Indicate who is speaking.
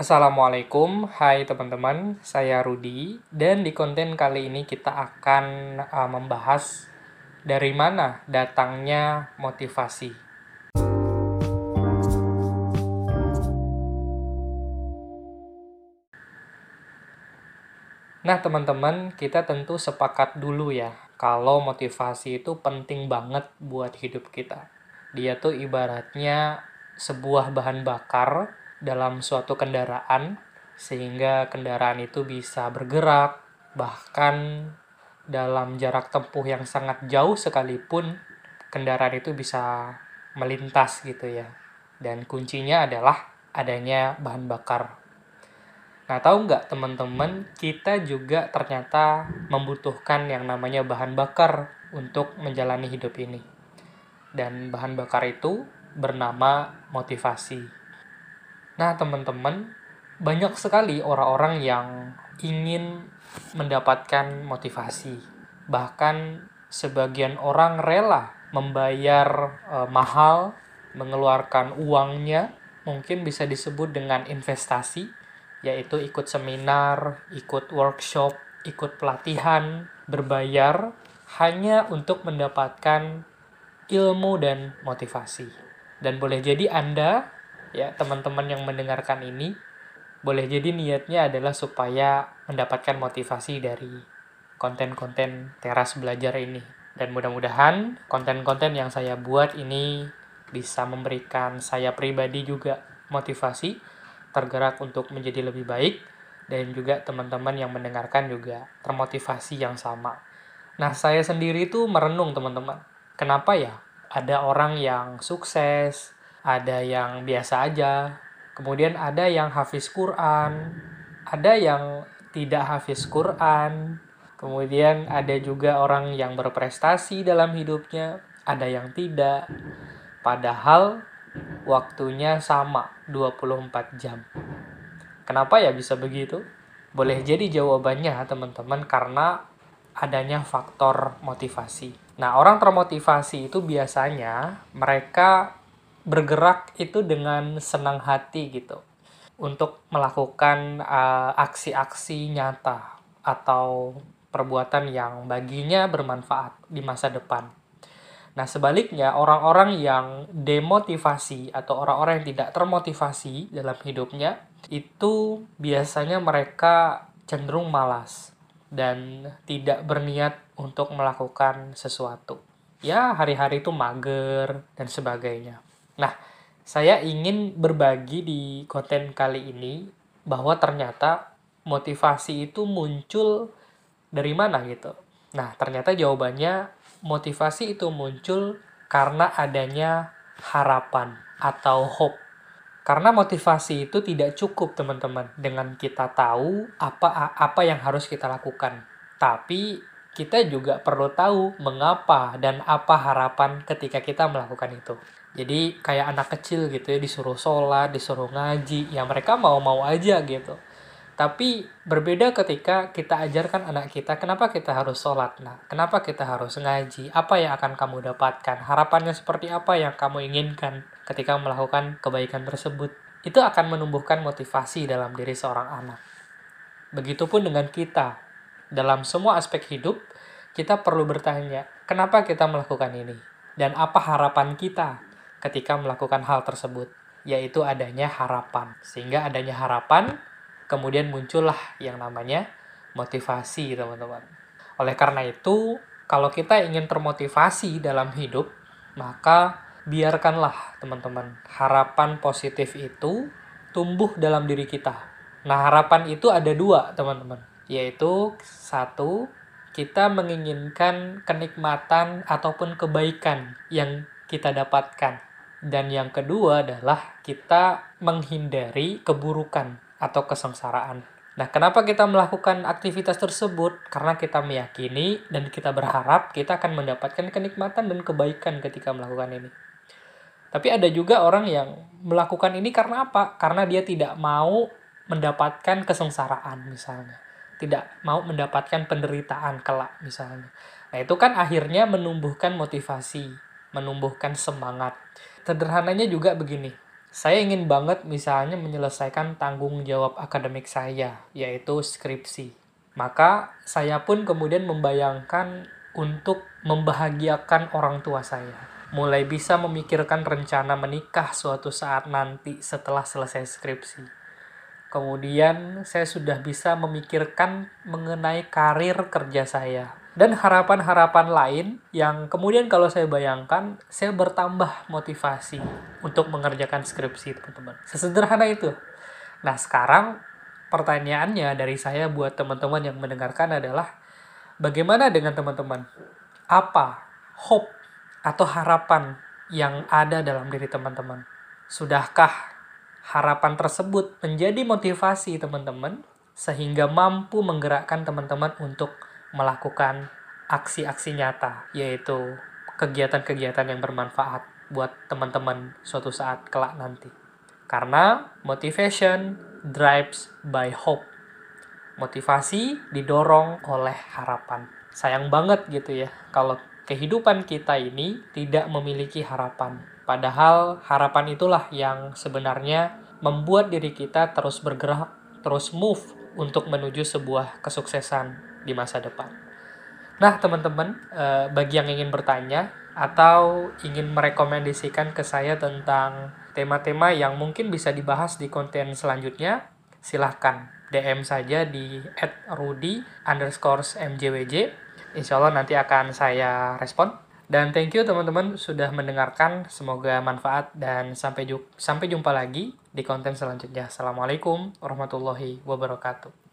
Speaker 1: Assalamualaikum, hai teman-teman, saya Rudi dan di konten kali ini kita akan uh, membahas dari mana datangnya motivasi. Nah, teman-teman, kita tentu sepakat dulu ya, kalau motivasi itu penting banget buat hidup kita. Dia tuh ibaratnya sebuah bahan bakar dalam suatu kendaraan sehingga kendaraan itu bisa bergerak bahkan dalam jarak tempuh yang sangat jauh sekalipun kendaraan itu bisa melintas gitu ya. Dan kuncinya adalah adanya bahan bakar. Nah tahu nggak teman-teman kita juga ternyata membutuhkan yang namanya bahan bakar untuk menjalani hidup ini. Dan bahan bakar itu bernama motivasi Nah, teman-teman, banyak sekali orang-orang yang ingin mendapatkan motivasi. Bahkan sebagian orang rela membayar e, mahal, mengeluarkan uangnya, mungkin bisa disebut dengan investasi, yaitu ikut seminar, ikut workshop, ikut pelatihan, berbayar hanya untuk mendapatkan ilmu dan motivasi. Dan boleh jadi Anda ya teman-teman yang mendengarkan ini boleh jadi niatnya adalah supaya mendapatkan motivasi dari konten-konten teras belajar ini dan mudah-mudahan konten-konten yang saya buat ini bisa memberikan saya pribadi juga motivasi tergerak untuk menjadi lebih baik dan juga teman-teman yang mendengarkan juga termotivasi yang sama. Nah, saya sendiri itu merenung teman-teman. Kenapa ya ada orang yang sukses, ada yang biasa aja, kemudian ada yang hafiz Quran, ada yang tidak hafiz Quran, kemudian ada juga orang yang berprestasi dalam hidupnya, ada yang tidak. Padahal waktunya sama 24 jam. Kenapa ya bisa begitu? Boleh jadi jawabannya teman-teman karena adanya faktor motivasi. Nah, orang termotivasi itu biasanya mereka bergerak itu dengan senang hati gitu untuk melakukan uh, aksi-aksi nyata atau perbuatan yang baginya bermanfaat di masa depan. Nah, sebaliknya orang-orang yang demotivasi atau orang-orang yang tidak termotivasi dalam hidupnya itu biasanya mereka cenderung malas dan tidak berniat untuk melakukan sesuatu. Ya, hari-hari itu mager dan sebagainya. Nah, saya ingin berbagi di konten kali ini bahwa ternyata motivasi itu muncul dari mana gitu. Nah, ternyata jawabannya motivasi itu muncul karena adanya harapan atau hope. Karena motivasi itu tidak cukup, teman-teman, dengan kita tahu apa apa yang harus kita lakukan. Tapi kita juga perlu tahu mengapa dan apa harapan ketika kita melakukan itu. Jadi kayak anak kecil gitu ya disuruh sholat, disuruh ngaji, ya mereka mau-mau aja gitu. Tapi berbeda ketika kita ajarkan anak kita kenapa kita harus sholat, nah kenapa kita harus ngaji, apa yang akan kamu dapatkan, harapannya seperti apa yang kamu inginkan ketika melakukan kebaikan tersebut. Itu akan menumbuhkan motivasi dalam diri seorang anak. Begitupun dengan kita. Dalam semua aspek hidup, kita perlu bertanya, kenapa kita melakukan ini? Dan apa harapan kita ketika melakukan hal tersebut, yaitu adanya harapan. Sehingga adanya harapan, kemudian muncullah yang namanya motivasi, teman-teman. Oleh karena itu, kalau kita ingin termotivasi dalam hidup, maka biarkanlah, teman-teman, harapan positif itu tumbuh dalam diri kita. Nah, harapan itu ada dua, teman-teman. Yaitu, satu, kita menginginkan kenikmatan ataupun kebaikan yang kita dapatkan dan yang kedua adalah kita menghindari keburukan atau kesengsaraan. Nah, kenapa kita melakukan aktivitas tersebut? Karena kita meyakini dan kita berharap kita akan mendapatkan kenikmatan dan kebaikan ketika melakukan ini. Tapi ada juga orang yang melakukan ini karena apa? Karena dia tidak mau mendapatkan kesengsaraan misalnya. Tidak mau mendapatkan penderitaan kelak misalnya. Nah, itu kan akhirnya menumbuhkan motivasi, menumbuhkan semangat sederhananya juga begini Saya ingin banget misalnya menyelesaikan tanggung jawab akademik saya, yaitu skripsi. Maka saya pun kemudian membayangkan untuk membahagiakan orang tua saya. Mulai bisa memikirkan rencana menikah suatu saat nanti setelah selesai skripsi. Kemudian saya sudah bisa memikirkan mengenai karir kerja saya. Dan harapan-harapan lain yang kemudian kalau saya bayangkan saya bertambah motivasi untuk mengerjakan skripsi teman-teman. Sesederhana itu. Nah sekarang pertanyaannya dari saya buat teman-teman yang mendengarkan adalah bagaimana dengan teman-teman? Apa hope atau harapan yang ada dalam diri teman-teman? Sudahkah harapan tersebut menjadi motivasi teman-teman sehingga mampu menggerakkan teman-teman untuk melakukan aksi-aksi nyata, yaitu kegiatan-kegiatan yang bermanfaat buat teman-teman suatu saat kelak nanti. Karena motivation drives by hope. Motivasi didorong oleh harapan. Sayang banget gitu ya kalau kehidupan kita ini tidak memiliki harapan. Padahal harapan itulah yang sebenarnya membuat diri kita terus bergerak, terus move untuk menuju sebuah kesuksesan di masa depan. Nah, teman-teman, eh, bagi yang ingin bertanya atau ingin merekomendasikan ke saya tentang tema-tema yang mungkin bisa dibahas di konten selanjutnya, silahkan DM saja di @rudi underscore mjwj. Insya Allah nanti akan saya respon. Dan thank you teman-teman sudah mendengarkan. Semoga manfaat dan sampai sampai jumpa lagi di konten selanjutnya. Assalamualaikum warahmatullahi wabarakatuh.